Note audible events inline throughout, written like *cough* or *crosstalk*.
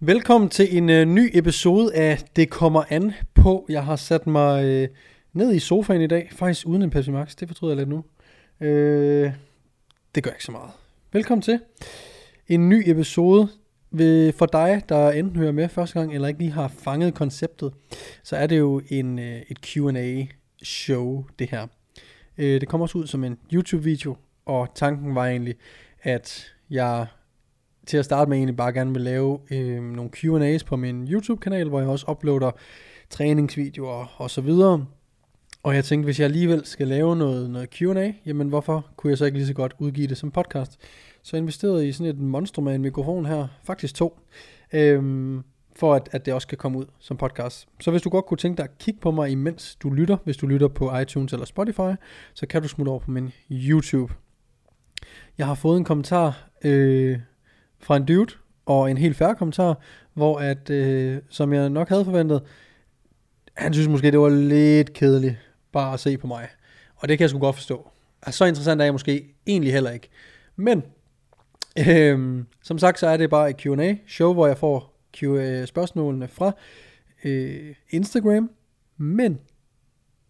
Velkommen til en øh, ny episode af Det kommer an på. Jeg har sat mig øh, ned i sofaen i dag, faktisk uden en Pepsi Max. Det fortryder jeg lidt nu. Øh, det gør ikke så meget. Velkommen til en ny episode. Ved, for dig, der enten hører med første gang, eller ikke lige har fanget konceptet, så er det jo en, øh, et Q&A show, det her. Øh, det kommer også ud som en YouTube-video, og tanken var egentlig, at jeg til at starte med egentlig bare gerne vil lave øh, nogle Q&A's på min YouTube-kanal, hvor jeg også uploader træningsvideoer og så videre. Og jeg tænkte, hvis jeg alligevel skal lave noget, noget Q&A, jamen hvorfor kunne jeg så ikke lige så godt udgive det som podcast? Så jeg investerede i sådan et monster med en mikrofon her, faktisk to, øhm, for at, at det også kan komme ud som podcast. Så hvis du godt kunne tænke dig at kigge på mig, imens du lytter, hvis du lytter på iTunes eller Spotify, så kan du smutte over på min YouTube. Jeg har fået en kommentar øh, fra en dude, og en helt færre kommentar, hvor at, øh, som jeg nok havde forventet, han synes måske, det var lidt kedeligt bare at se på mig. Og det kan jeg sgu godt forstå. Altså, så interessant er jeg måske egentlig heller ikke. Men, øh, som sagt, så er det bare et Q&A show, hvor jeg får Q&A øh, spørgsmålene fra øh, Instagram. Men,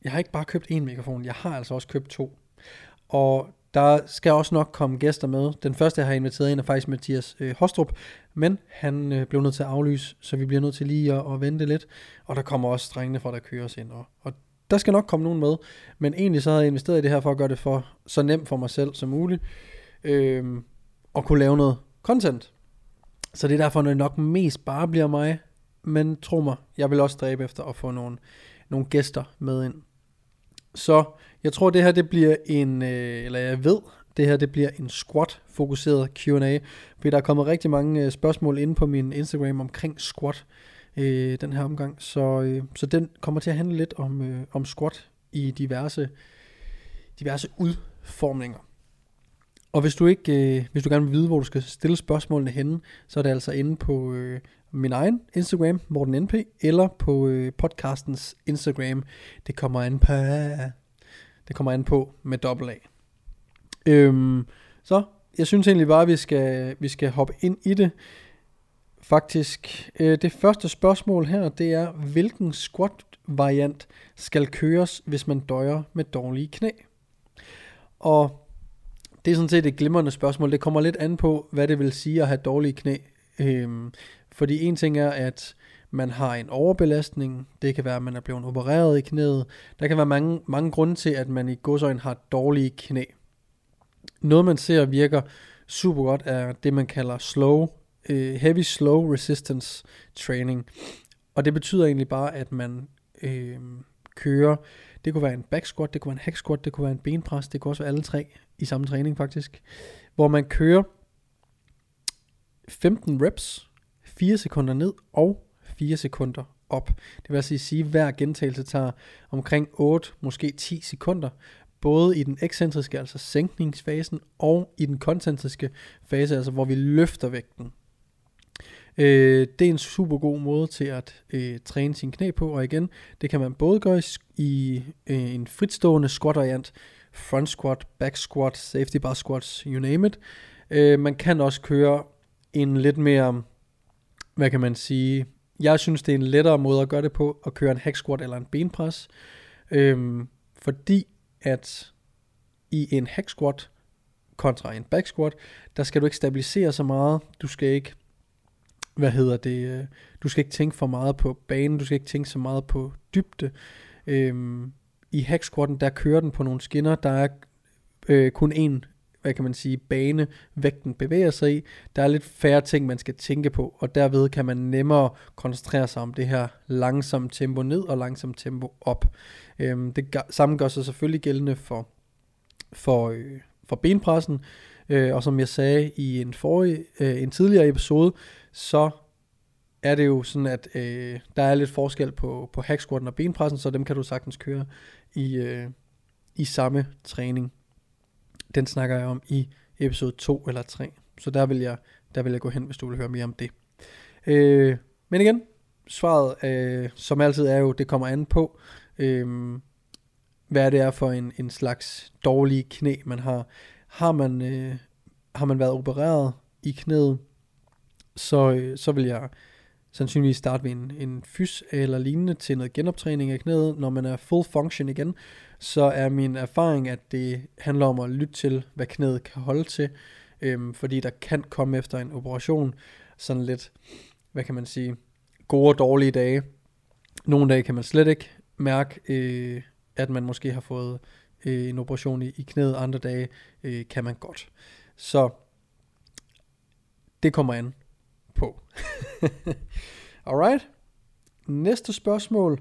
jeg har ikke bare købt en mikrofon, jeg har altså også købt to. Og der skal også nok komme gæster med. Den første, jeg har inviteret ind, er faktisk Mathias øh, Hostrup, men han øh, blev nødt til at aflyse, så vi bliver nødt til lige at, at vente lidt. Og der kommer også strengene fra, der kører os ind. Og, og der skal nok komme nogen med, men egentlig så havde jeg investeret i det her for at gøre det for så nemt for mig selv som muligt, øh, og kunne lave noget content. Så det er derfor, når det nok mest bare bliver mig, men tro mig, jeg vil også stræbe efter at få nogle, nogle gæster med ind. Så jeg tror, det her det bliver en, øh, eller jeg ved, det her det bliver en squat-fokuseret Q&A, fordi der er kommet rigtig mange øh, spørgsmål inde på min Instagram omkring squat øh, den her omgang, så, øh, så den kommer til at handle lidt om, øh, om squat i diverse, diverse udformninger. Og hvis du ikke, øh, hvis du gerne vil vide, hvor du skal stille spørgsmålene henne, så er det altså inde på øh, min egen Instagram, Morten NP, eller på øh, podcastens Instagram. Det kommer an på, det kommer an på med dobbelt A. Øhm, så jeg synes egentlig bare, at vi skal, vi skal hoppe ind i det. Faktisk, øh, det første spørgsmål her, det er, hvilken squat variant skal køres, hvis man døjer med dårlige knæ? Og det er sådan set et glimrende spørgsmål. Det kommer lidt an på, hvad det vil sige at have dårlige knæ. Øhm, fordi en ting er, at man har en overbelastning, det kan være, at man er blevet opereret i knæet, der kan være mange, mange grunde til, at man i godsøjen har dårlige knæ. Noget man ser virker super godt er det, man kalder slow, øh, heavy slow resistance training. Og det betyder egentlig bare, at man øh, køre. det kunne være en back squat, det kunne være en hack squat, det kunne være en benpres, det kunne også være alle tre i samme træning faktisk, hvor man kører 15 reps, 4 sekunder ned og 4 sekunder op. Det vil altså sige, at hver gentagelse tager omkring 8, måske 10 sekunder, både i den ekscentriske, altså sænkningsfasen, og i den koncentriske fase, altså hvor vi løfter vægten. Øh, det er en super god måde til at øh, træne sin knæ på, og igen, det kan man både gøre i øh, en fritstående squat variant, front squat, back squat, safety bar squats, you name it. Øh, man kan også køre en lidt mere, hvad kan man sige, jeg synes, det er en lettere måde at gøre det på, at køre en hack squat eller en benpres. øh, fordi at i en hack squat kontra en back squat, der skal du ikke stabilisere så meget. Du skal ikke, hvad hedder det, øh, du skal ikke tænke for meget på banen, du skal ikke tænke så meget på dybde. Øhm, I hacksquatten, der kører den på nogle skinner, der er øh, kun en hvad kan man sige, bane vægten bevæger sig i. Der er lidt færre ting, man skal tænke på, og derved kan man nemmere koncentrere sig om det her langsomt tempo ned og langsomt tempo op. Øhm, det samme gør sig selvfølgelig gældende for, for, øh, for benpressen, øh, og som jeg sagde i en, forrige, øh, en tidligere episode, så er det jo sådan, at øh, der er lidt forskel på, på hack og benpressen, så dem kan du sagtens køre i, øh, i samme træning. Den snakker jeg om i episode 2 eller 3. Så der vil jeg, der vil jeg gå hen, hvis du vil høre mere om det. Øh, men igen, svaret øh, som altid er jo, det kommer an på, øh, hvad det er for en, en slags dårlig knæ, man har. Har man, øh, har man været opereret i knæet, så, øh, så vil jeg sandsynligvis starte ved en, en fys eller lignende til noget genoptræning af knæet, når man er full function igen, så er min erfaring, at det handler om at lytte til, hvad knæet kan holde til, øhm, fordi der kan komme efter en operation sådan lidt, hvad kan man sige, gode og dårlige dage. Nogle dage kan man slet ikke mærke, øh, at man måske har fået øh, en operation i, i knæet, andre dage øh, kan man godt. Så det kommer an på. *laughs* Alright. Næste spørgsmål.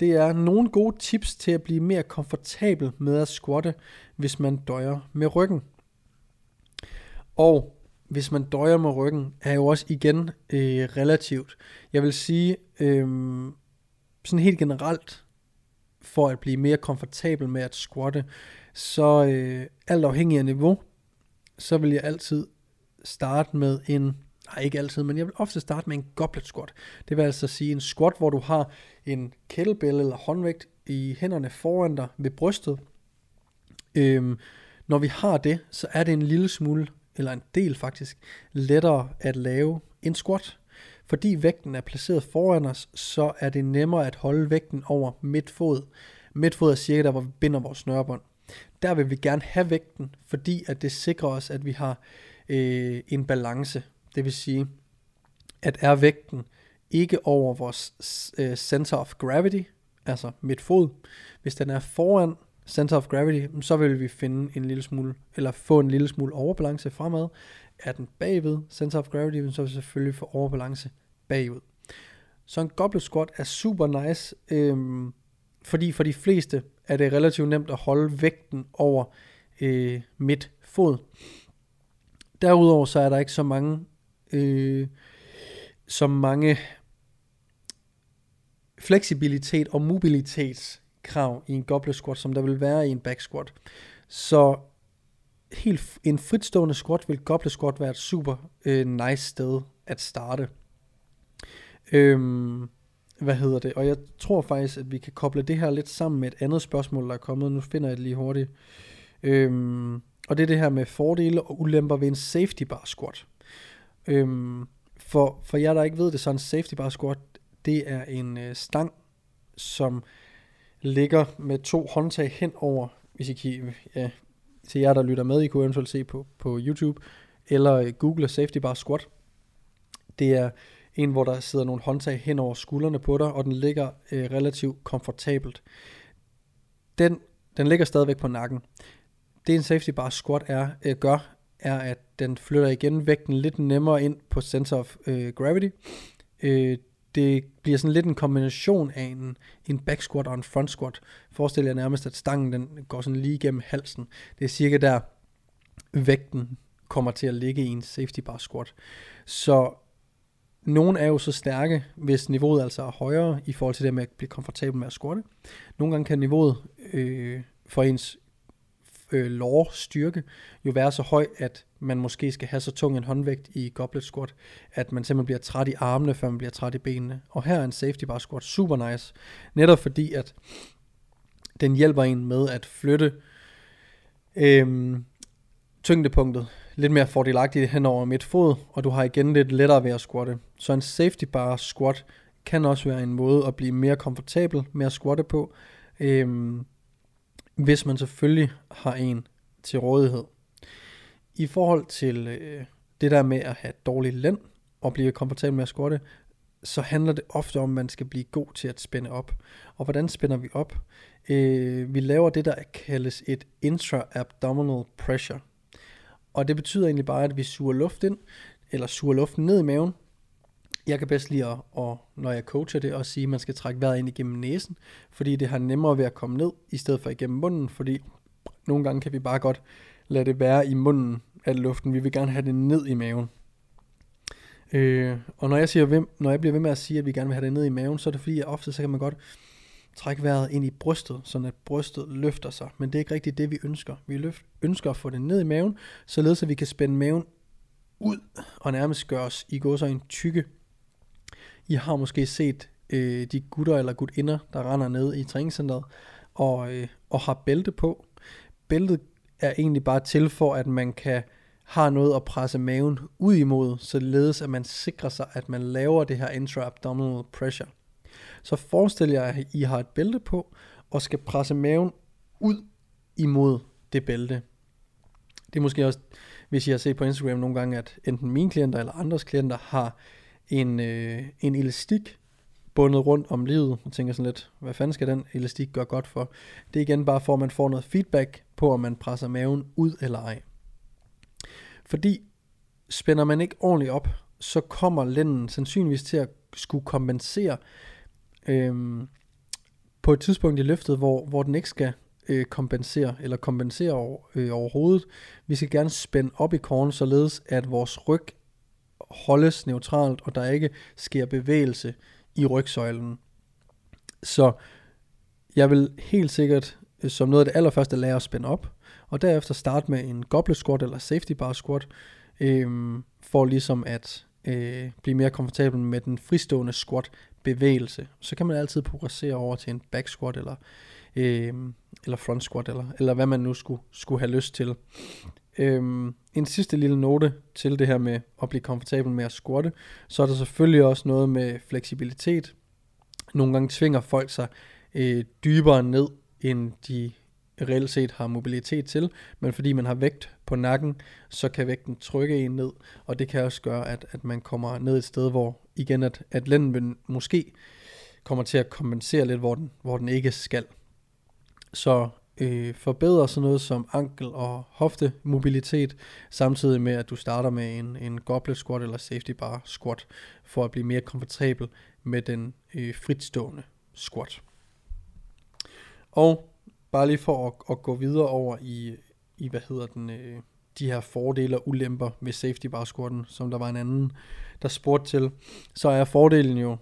Det er nogle gode tips til at blive mere komfortabel med at squatte, hvis man døjer med ryggen. Og hvis man døjer med ryggen, er jo også igen øh, relativt. Jeg vil sige, øh, sådan helt generelt, for at blive mere komfortabel med at squatte, så øh, alt afhængig af niveau, så vil jeg altid starte med en, nej ikke altid, men jeg vil ofte starte med en goblet squat. Det vil altså sige en squat, hvor du har en kettlebell eller håndvægt i hænderne foran dig ved brystet. Øhm, når vi har det, så er det en lille smule, eller en del faktisk, lettere at lave en squat. Fordi vægten er placeret foran os, så er det nemmere at holde vægten over midtfod. Midtfod er cirka der, hvor vi binder vores snørebånd. Der vil vi gerne have vægten, fordi at det sikrer os, at vi har øh, en balance. Det vil sige, at er vægten ikke over vores øh, center of gravity, altså mit fod, hvis den er foran center of gravity, så vil vi finde en lille smule, eller få en lille smule overbalance fremad. Er den bagved center of gravity, så vil vi selvfølgelig få overbalance bagud. Så en goblet squat er super nice, øhm, fordi for de fleste er det relativt nemt at holde vægten over øh, midt fod. Derudover så er der ikke så mange øh, som mange fleksibilitet og mobilitetskrav i en goblet squat, som der vil være i en back squat. Så helt en fritstående squat vil goblet squat være et super øh, nice sted at starte. Øhm, hvad hedder det? Og jeg tror faktisk, at vi kan koble det her lidt sammen med et andet spørgsmål, der er kommet. Nu finder jeg det lige hurtigt. Øhm, og det er det her med fordele og ulemper ved en safety bar squat. Øhm, for, for jer, der ikke ved det, så en safety bar squat, det er en øh, stang, som ligger med to håndtag hen over, hvis I kan, ja, til jer, der lytter med, I kunne eventuelt se på, på YouTube, eller øh, google safety bar squat. Det er en, hvor der sidder nogle håndtag hen over skuldrene på dig, og den ligger øh, relativt komfortabelt. Den, den ligger stadigvæk på nakken. Det en safety bar squat er, øh, gør, er, at den flytter igen vægten lidt nemmere ind på center of øh, gravity. Øh, det bliver sådan lidt en kombination af en, en back squat og en front squat. Forestil jer nærmest, at stangen den går sådan lige igennem halsen. Det er cirka der vægten kommer til at ligge i en safety bar squat. Så nogle er jo så stærke, hvis niveauet altså er højere i forhold til det med at blive komfortabel med at squatte. Nogle gange kan niveauet øh, for ens øh, lore-styrke jo være så høj, at man måske skal have så tung en håndvægt i goblet squat, at man simpelthen bliver træt i armene, før man bliver træt i benene. Og her er en safety bar squat super nice, netop fordi at den hjælper en med at flytte øh, tyngdepunktet lidt mere fordelagtigt hen over midt fod, og du har igen lidt lettere ved at squatte. Så en safety bar squat kan også være en måde at blive mere komfortabel med at squatte på, øhm, hvis man selvfølgelig har en til rådighed. I forhold til øh, det der med at have dårlig lænd og blive komfortabel med at squatte, så handler det ofte om, at man skal blive god til at spænde op. Og hvordan spænder vi op? Øh, vi laver det, der kaldes et intra-abdominal pressure. Og det betyder egentlig bare, at vi suger luft ind, eller suger luften ned i maven. Jeg kan bedst lide at, og når jeg coacher det, at sige, at man skal trække vejret ind igennem næsen, fordi det har nemmere ved at komme ned, i stedet for igennem munden, fordi nogle gange kan vi bare godt lade det være i munden af luften. Vi vil gerne have det ned i maven. Øh, og når jeg, siger, når jeg bliver ved med at sige, at vi gerne vil have det ned i maven, så er det fordi, at ofte så kan man godt trække vejret ind i brystet, så at brystet løfter sig. Men det er ikke rigtigt det, vi ønsker. Vi løft, ønsker at få det ned i maven, således at vi kan spænde maven ud og nærmest gøre os i går så en tykke. I har måske set øh, de gutter eller gutinder, der render ned i træningscenteret og, øh, og har bælte på. Bæltet er egentlig bare til for, at man kan har noget at presse maven ud imod, således at man sikrer sig, at man laver det her intra-abdominal pressure. Så forestil jer, at I har et bælte på, og skal presse maven ud imod det bælte. Det er måske også, hvis I har set på Instagram nogle gange, at enten mine klienter eller andres klienter har en, øh, en elastik bundet rundt om livet, og tænker sådan lidt, hvad fanden skal den elastik gøre godt for? Det er igen bare for, at man får noget feedback på, om man presser maven ud eller ej. Fordi spænder man ikke ordentligt op, så kommer lænden sandsynligvis til at skulle kompensere øhm, på et tidspunkt i løftet, hvor, hvor den ikke skal øh, kompensere, eller kompensere over, øh, overhovedet. Vi skal gerne spænde op i korn, således at vores ryg holdes neutralt, og der ikke sker bevægelse i rygsøjlen. Så jeg vil helt sikkert øh, som noget af det allerførste lære at spænde op, og derefter starte med en goblet squat eller safety bar squat, øh, for ligesom at øh, blive mere komfortabel med den fristående squat bevægelse. Så kan man altid progressere over til en back squat eller, øh, eller front squat, eller, eller hvad man nu skulle, skulle have lyst til. Øhm, en sidste lille note til det her med at blive komfortabel med at squatte, så er der selvfølgelig også noget med fleksibilitet. Nogle gange tvinger folk sig øh, dybere ned, end de reelt set har mobilitet til, men fordi man har vægt på nakken, så kan vægten trykke en ned, og det kan også gøre, at, at man kommer ned et sted, hvor igen, at, at lænden måske kommer til at kompensere lidt, hvor den, hvor den ikke skal. Så øh, forbedre sådan noget som ankel- og hoftemobilitet, samtidig med at du starter med en, en goblet squat eller safety bar squat, for at blive mere komfortabel med den øh, fritstående squat. Og bare lige for at, at gå videre over i, i hvad hedder den, øh, de her fordele og ulemper ved safety bar squatten, som der var en anden, der spurgte til, så er fordelen jo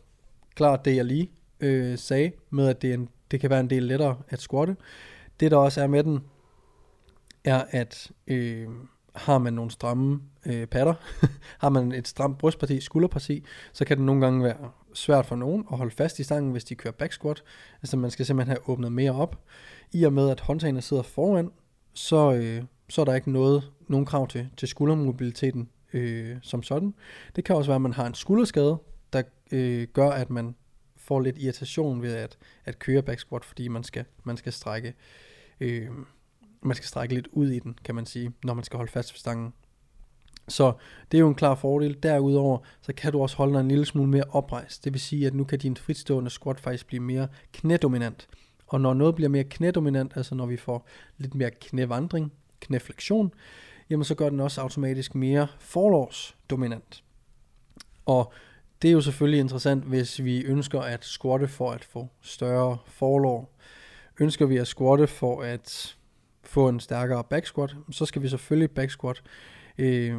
klart det, jeg lige øh, sagde, med at det, er en, det kan være en del lettere at squatte. Det der også er med den, er at øh, har man nogle stramme øh, patter, *laughs* har man et stramt brystparti, skulderparti, så kan det nogle gange være svært for nogen at holde fast i stangen, hvis de kører back squat. Altså man skal simpelthen have åbnet mere op. I og med at håndtagene sidder foran, så, øh, så er der ikke noget, nogen krav til, til skuldermobiliteten øh, som sådan. Det kan også være, at man har en skulderskade, der øh, gør, at man får lidt irritation ved at, at køre back squat, fordi man skal, man skal strække øh, man skal strække lidt ud i den, kan man sige, når man skal holde fast ved stangen. Så det er jo en klar fordel. Derudover, så kan du også holde dig en lille smule mere oprejst. Det vil sige, at nu kan din fritstående squat faktisk blive mere knædominant. Og når noget bliver mere knædominant, altså når vi får lidt mere knævandring, knæflektion, jamen så gør den også automatisk mere forlovsdominant. Og det er jo selvfølgelig interessant, hvis vi ønsker at squatte for at få større forlov. Ønsker vi at squatte for at få en stærkere back squat, så skal vi selvfølgelig back squat. Øh,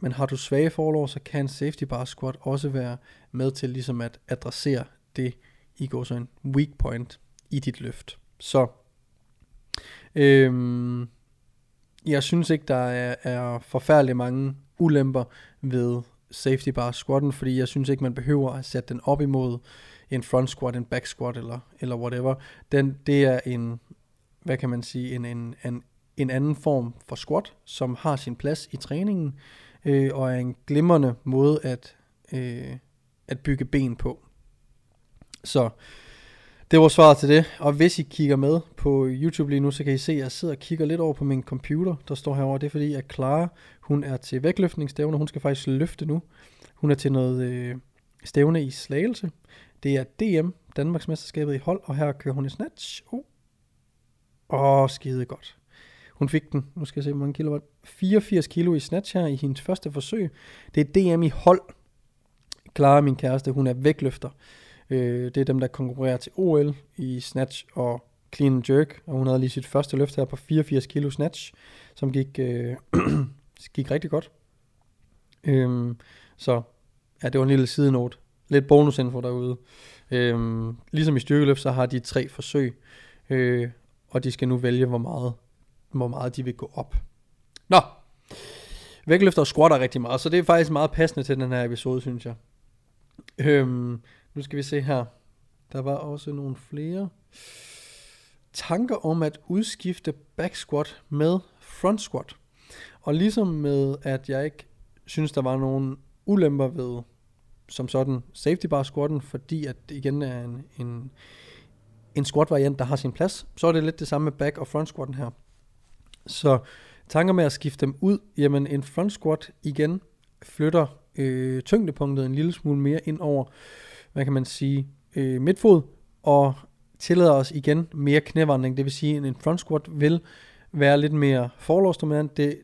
men har du svage forlår, så kan safety bar squat også være med til ligesom at adressere det i går så en weak point i dit løft. Så øhm, jeg synes ikke, der er, er forfærdelig mange ulemper ved safety bar squatten, fordi jeg synes ikke, man behøver at sætte den op imod en front squat, en back squat eller, eller whatever. Den, det er en, hvad kan man sige, en, en, en, en anden form for squat, som har sin plads i træningen, øh, og er en glimrende måde at, øh, at bygge ben på. Så det var svaret til det, og hvis I kigger med på YouTube lige nu, så kan I se, at jeg sidder og kigger lidt over på min computer, der står herovre. Det er fordi, at Clara, hun er til vægtløftningsstævne, hun skal faktisk løfte nu. Hun er til noget øh, stævne i Slagelse. Det er DM, Danmarks mesterskabet i hold, og her kører hun i snatch. Oh. Åh, skide godt. Hun fik den, nu skal jeg se, hvor mange kilo var 84 kilo i snatch her i hendes første forsøg. Det er DM i hold. Clara, min kæreste, hun er vægtløfter. Øh, det er dem, der konkurrerer til OL i snatch og clean and jerk, og hun havde lige sit første løft her på 84 kilo snatch, som gik, øh, *clears throat* gik rigtig godt. Øhm, så ja, det var en lille sidenote. Lidt bonusinfo derude. Øhm, ligesom i styrkeløft, så har de tre forsøg, øh, og de skal nu vælge, hvor meget, hvor meget de vil gå op. Nå, vægtløfter squatter rigtig meget, så det er faktisk meget passende til den her episode, synes jeg. Øhm, nu skal vi se her. Der var også nogle flere tanker om at udskifte back squat med front squat. Og ligesom med, at jeg ikke synes, der var nogen ulemper ved som sådan safety bar squatten, fordi at det igen er en, en, en squat variant, der har sin plads, så er det lidt det samme med back og front squatten her. Så tanker med at skifte dem ud, jamen en front squat igen flytter øh, tyngdepunktet en lille smule mere ind over, hvad kan man sige, øh, midtfod, og tillader os igen mere knævandring, det vil sige, at en front squat vil være lidt mere forlovsdominant. Det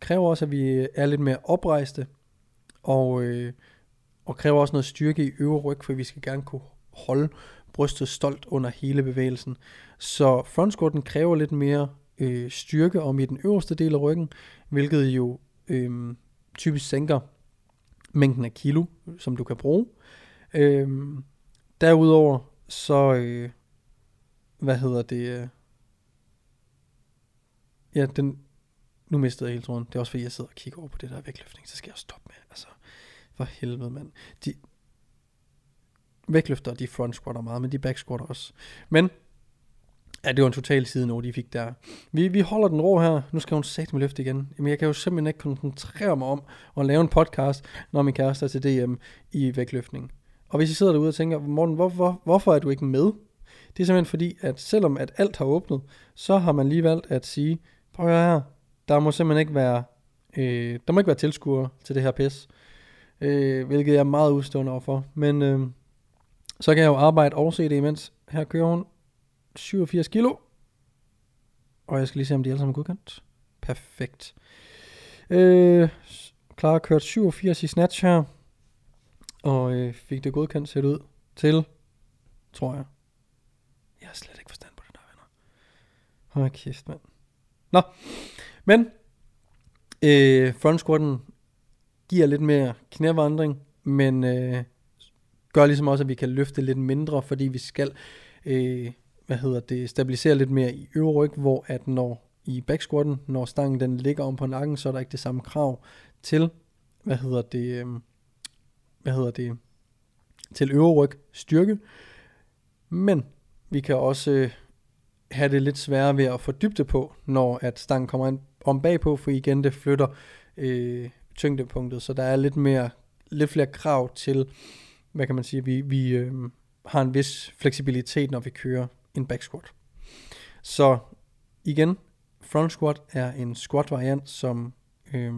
kræver også, at vi er lidt mere oprejste, og, øh, og kræver også noget styrke i øvre ryg, for vi skal gerne kunne holde brystet stolt under hele bevægelsen. Så front kræver lidt mere øh, styrke om i den øverste del af ryggen, hvilket jo øh, typisk sænker mængden af kilo, som du kan bruge. Øh, derudover så, øh, hvad hedder det, øh, ja, den, nu mistede jeg helt tråden. Det er også fordi, jeg sidder og kigger over på det der vægtløftning, så skal jeg stoppe med. Altså, for helvede, mand. De, vægtløfter, de front squatter meget, men de back squatter også. Men, ja, det var en total side nu, de fik der. Vi, vi holder den rå her. Nu skal hun sætte med løft igen. Jamen, jeg kan jo simpelthen ikke koncentrere mig om at lave en podcast, når min kæreste er til DM i vægtløftning. Og hvis I sidder derude og tænker, Morten, hvor, hvor, hvorfor er du ikke med? Det er simpelthen fordi, at selvom at alt har åbnet, så har man lige valgt at sige, prøv at her, der må simpelthen ikke være, øh, der må ikke være tilskuere til det her pis. Øh, hvilket jeg er meget udstående overfor. Men øh, så kan jeg jo arbejde og se det imens. Her kører hun 87 kilo. Og jeg skal lige se, om de alle sammen er godkendt. Perfekt. Øh, klar kørt 87 i snatch her. Og øh, fik det godkendt set ud til, tror jeg. Jeg har slet ikke forstand på det der, venner. Hold kæft, mand. Nå, men øh, frontsquatten giver lidt mere knævandring, men øh, gør ligesom også, at vi kan løfte lidt mindre, fordi vi skal øh, hvad hedder det, stabilisere lidt mere i øvre ryg, hvor at når i back squatten, når stangen den ligger om på nakken, så er der ikke det samme krav til, hvad hedder det, øh, hvad hedder det, til øvre ryg styrke. Men vi kan også øh, have det lidt sværere ved at få dybde på, når at stangen kommer ind om bagpå, for igen det flytter øh, tyngdepunktet, så der er lidt mere, lidt flere krav til, hvad kan man sige, vi, vi øh, har en vis fleksibilitet, når vi kører en back squat. Så igen, front squat er en squat variant, som øh,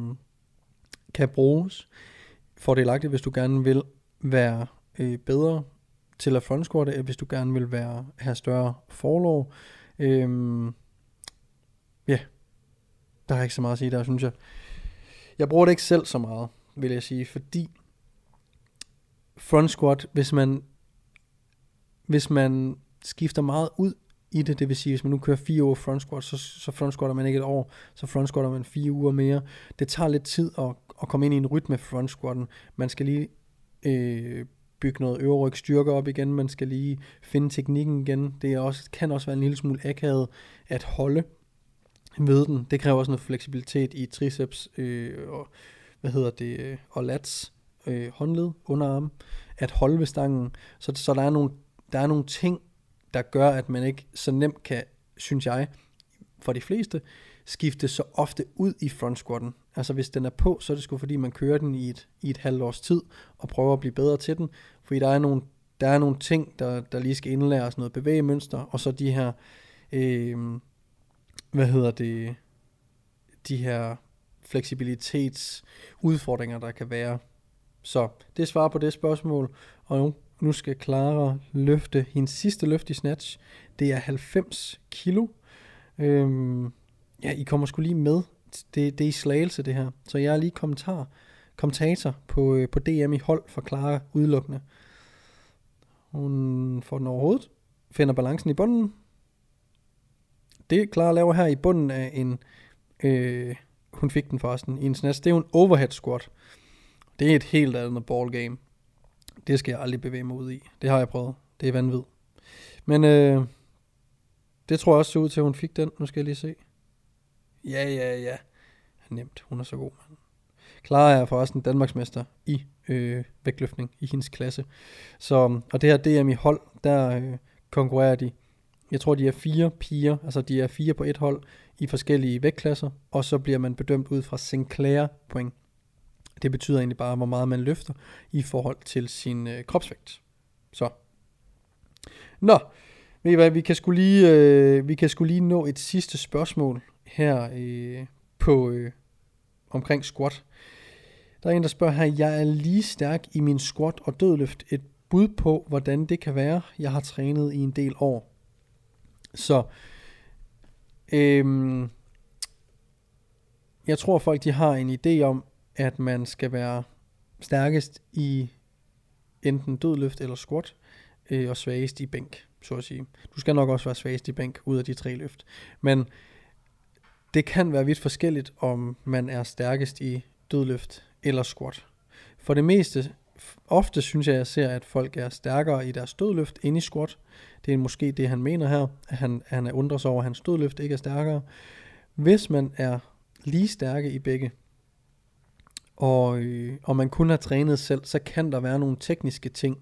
kan bruges fordelagtigt, hvis du gerne vil være øh, bedre til at front squatte, hvis du gerne vil være, have større forlov. Øh, ja, der er ikke så meget at sige der, synes jeg. Jeg bruger det ikke selv så meget, vil jeg sige, fordi front squat, hvis man, hvis man skifter meget ud i det, det vil sige, hvis man nu kører fire uger front squat, så, så front squatter man ikke et år, så front squatter man fire uger mere. Det tager lidt tid at, at komme ind i en rytme front squatten. Man skal lige øh, bygge noget øvre styrke op igen, man skal lige finde teknikken igen. Det er også, kan også være en lille smule akavet at holde ved den. Det kræver også noget fleksibilitet i triceps øh, og, hvad hedder det, øh, og lats, øh, håndled, underarm, at holde ved stangen. Så, så der, er nogle, der er nogle ting, der gør, at man ikke så nemt kan, synes jeg, for de fleste, skifte så ofte ud i front squatten. Altså hvis den er på, så er det sgu fordi, man kører den i et, i et halvt års tid, og prøver at blive bedre til den. Fordi der er nogle, der er nogle ting, der, der lige skal indlæres noget bevægemønster, og så de her, øh, hvad hedder det, de her fleksibilitetsudfordringer, der kan være. Så det svarer på det spørgsmål, og nu, nu skal Clara løfte hendes sidste løft i snatch. Det er 90 kilo. Øhm, ja, I kommer skulle lige med. Det, det er i slagelse, det her. Så jeg er lige kommentar, kommentator på, øh, på DM i hold for Clara udelukkende. Hun får den overhovedet. Finder balancen i bunden. Det Clara laver her i bunden af en... Øh, hun fik den forresten i en snatch. Det er jo en overhead squat. Det er et helt andet ballgame. Det skal jeg aldrig bevæge mig ud i. Det har jeg prøvet. Det er vanvittigt. Men øh, det tror jeg også så ud til, at hun fik den. Nu skal jeg lige se. Ja, ja, ja. Nemt. Hun er så god, mand. Clara er forresten Danmarksmester i øh, vægtløftning i hendes klasse. Så, og det her DM i hold, der øh, konkurrerer de jeg tror de er fire piger, altså de er fire på et hold i forskellige vægtklasser, og så bliver man bedømt ud fra Sinclair point. Det betyder egentlig bare, hvor meget man løfter i forhold til sin øh, kropsvægt. Så. Nå, ved I hvad, vi kan skulle lige, øh, vi kan skulle lige nå et sidste spørgsmål her øh, på øh, omkring squat. Der er en, der spørger her, jeg er lige stærk i min squat og dødløft. Et bud på, hvordan det kan være. Jeg har trænet i en del år. Så, øhm, jeg tror folk, de har en idé om, at man skal være stærkest i enten dødløft eller squat, øh, og svagest i bænk, så at sige. Du skal nok også være svagest i bænk ud af de tre løft. Men det kan være vidt forskelligt, om man er stærkest i dødløft eller squat. For det meste, ofte synes jeg, at jeg ser, at folk er stærkere i deres dødløft end i squat. Det er måske det, han mener her, at han, han er sig over, at hans dødløft ikke er stærkere. Hvis man er lige stærke i begge, og, øh, og man kun har trænet selv, så kan der være nogle tekniske ting.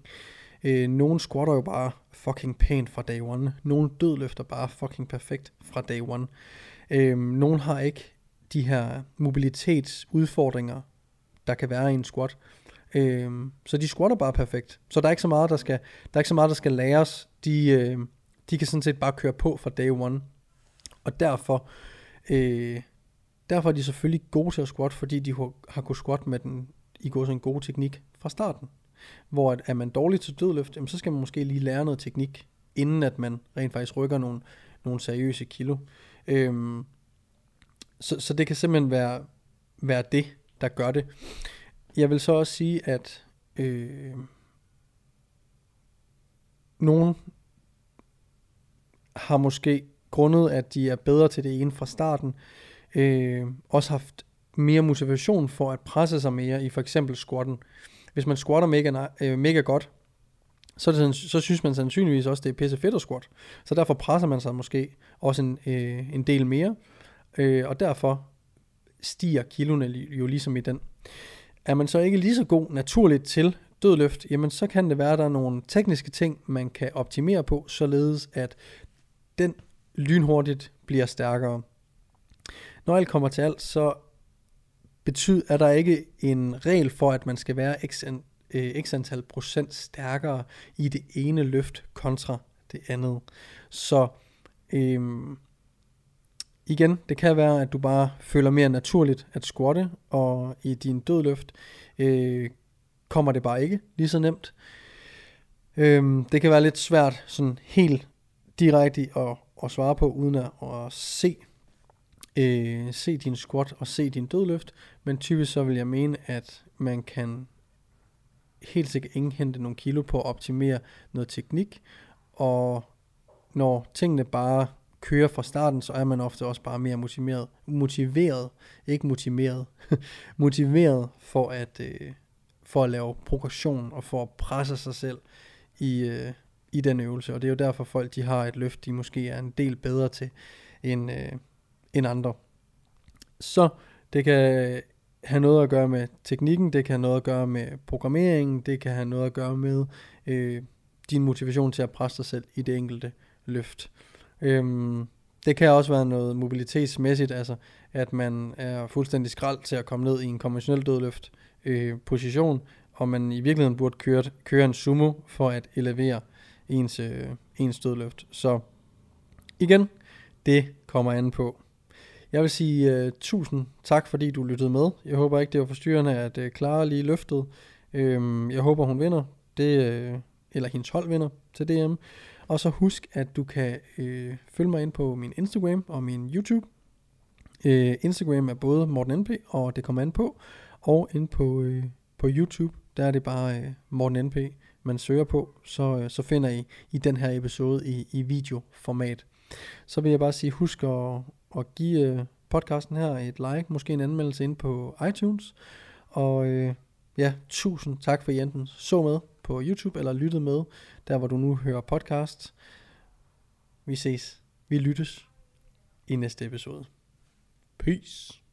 Øh, nogle squatter jo bare fucking pænt fra day one. Nogle dødløfter bare fucking perfekt fra day one. Øh, nogle har ikke de her mobilitetsudfordringer, der kan være i en squat. Øh, Øh, så de squatter bare perfekt. Så der er ikke så meget, der skal, der er ikke så meget, der skal læres. De, øh, de kan sådan set bare køre på fra day one. Og derfor, øh, derfor er de selvfølgelig gode til at squat, fordi de har kunnet squat med den i går en god teknik fra starten. Hvor at, er man dårlig til dødløft, jamen, så skal man måske lige lære noget teknik, inden at man rent faktisk rykker nogle, nogle seriøse kilo. Øhm, så, så det kan simpelthen være, være det, der gør det. Jeg vil så også sige, at øh, nogen har måske grundet, at de er bedre til det ene fra starten, øh, også haft mere motivation for at presse sig mere i for eksempel squatten. Hvis man squatter mega, øh, mega godt, så, det, så synes man sandsynligvis også, det er pisse fedt at squat. Så derfor presser man sig måske også en, øh, en del mere, øh, og derfor stiger kiloene jo ligesom i den. Er man så ikke lige så god naturligt til dødløft, jamen så kan det være, at der er nogle tekniske ting, man kan optimere på, således at den lynhurtigt bliver stærkere. Når alt kommer til alt, så betyder, er der ikke en regel for, at man skal være x, øh, x antal procent stærkere i det ene løft kontra det andet. Så øhm, igen, det kan være, at du bare føler mere naturligt at squatte, og i din dødløft øh, kommer det bare ikke lige så nemt. Øh, det kan være lidt svært sådan helt direkte at, at svare på, uden at, at se, øh, se din squat og se din dødløft, men typisk så vil jeg mene, at man kan helt sikkert indhente nogle kilo på at optimere noget teknik, og når tingene bare kører fra starten, så er man ofte også bare mere motiveret, motiveret ikke motiveret, *laughs* motiveret for at, øh, for at lave progression og for at presse sig selv i, øh, i den øvelse. Og det er jo derfor folk, de har et løft, de måske er en del bedre til end, øh, end andre. Så det kan have noget at gøre med teknikken, det kan have noget at gøre med programmeringen, det kan have noget at gøre med øh, din motivation til at presse dig selv i det enkelte løft. Øhm, det kan også være noget mobilitetsmæssigt, altså at man er fuldstændig skrald til at komme ned i en konventionel dødløft øh, position, og man i virkeligheden burde køre, køre en sumo for at elevere ens, øh, ens dødløft. Så igen, det kommer an på. Jeg vil sige uh, tusind tak, fordi du lyttede med. Jeg håber ikke, det var forstyrrende, at uh, Clara lige løftede. Øhm, jeg håber, hun vinder. Det, uh, eller hendes hold vinder til DM. Og så husk, at du kan øh, følge mig ind på min Instagram og min YouTube. Øh, Instagram er både Morten NP, og det kommer an på. Og ind på, øh, på YouTube, der er det bare øh, Morten NP, man søger på. Så, øh, så finder I i den her episode i, i videoformat. Så vil jeg bare sige, husk at, at give øh, podcasten her et like, måske en anmeldelse ind på iTunes. Og øh, ja, tusind tak for, I enten så med på YouTube eller lyttede med, der hvor du nu hører podcast. Vi ses. Vi lyttes i næste episode. Peace.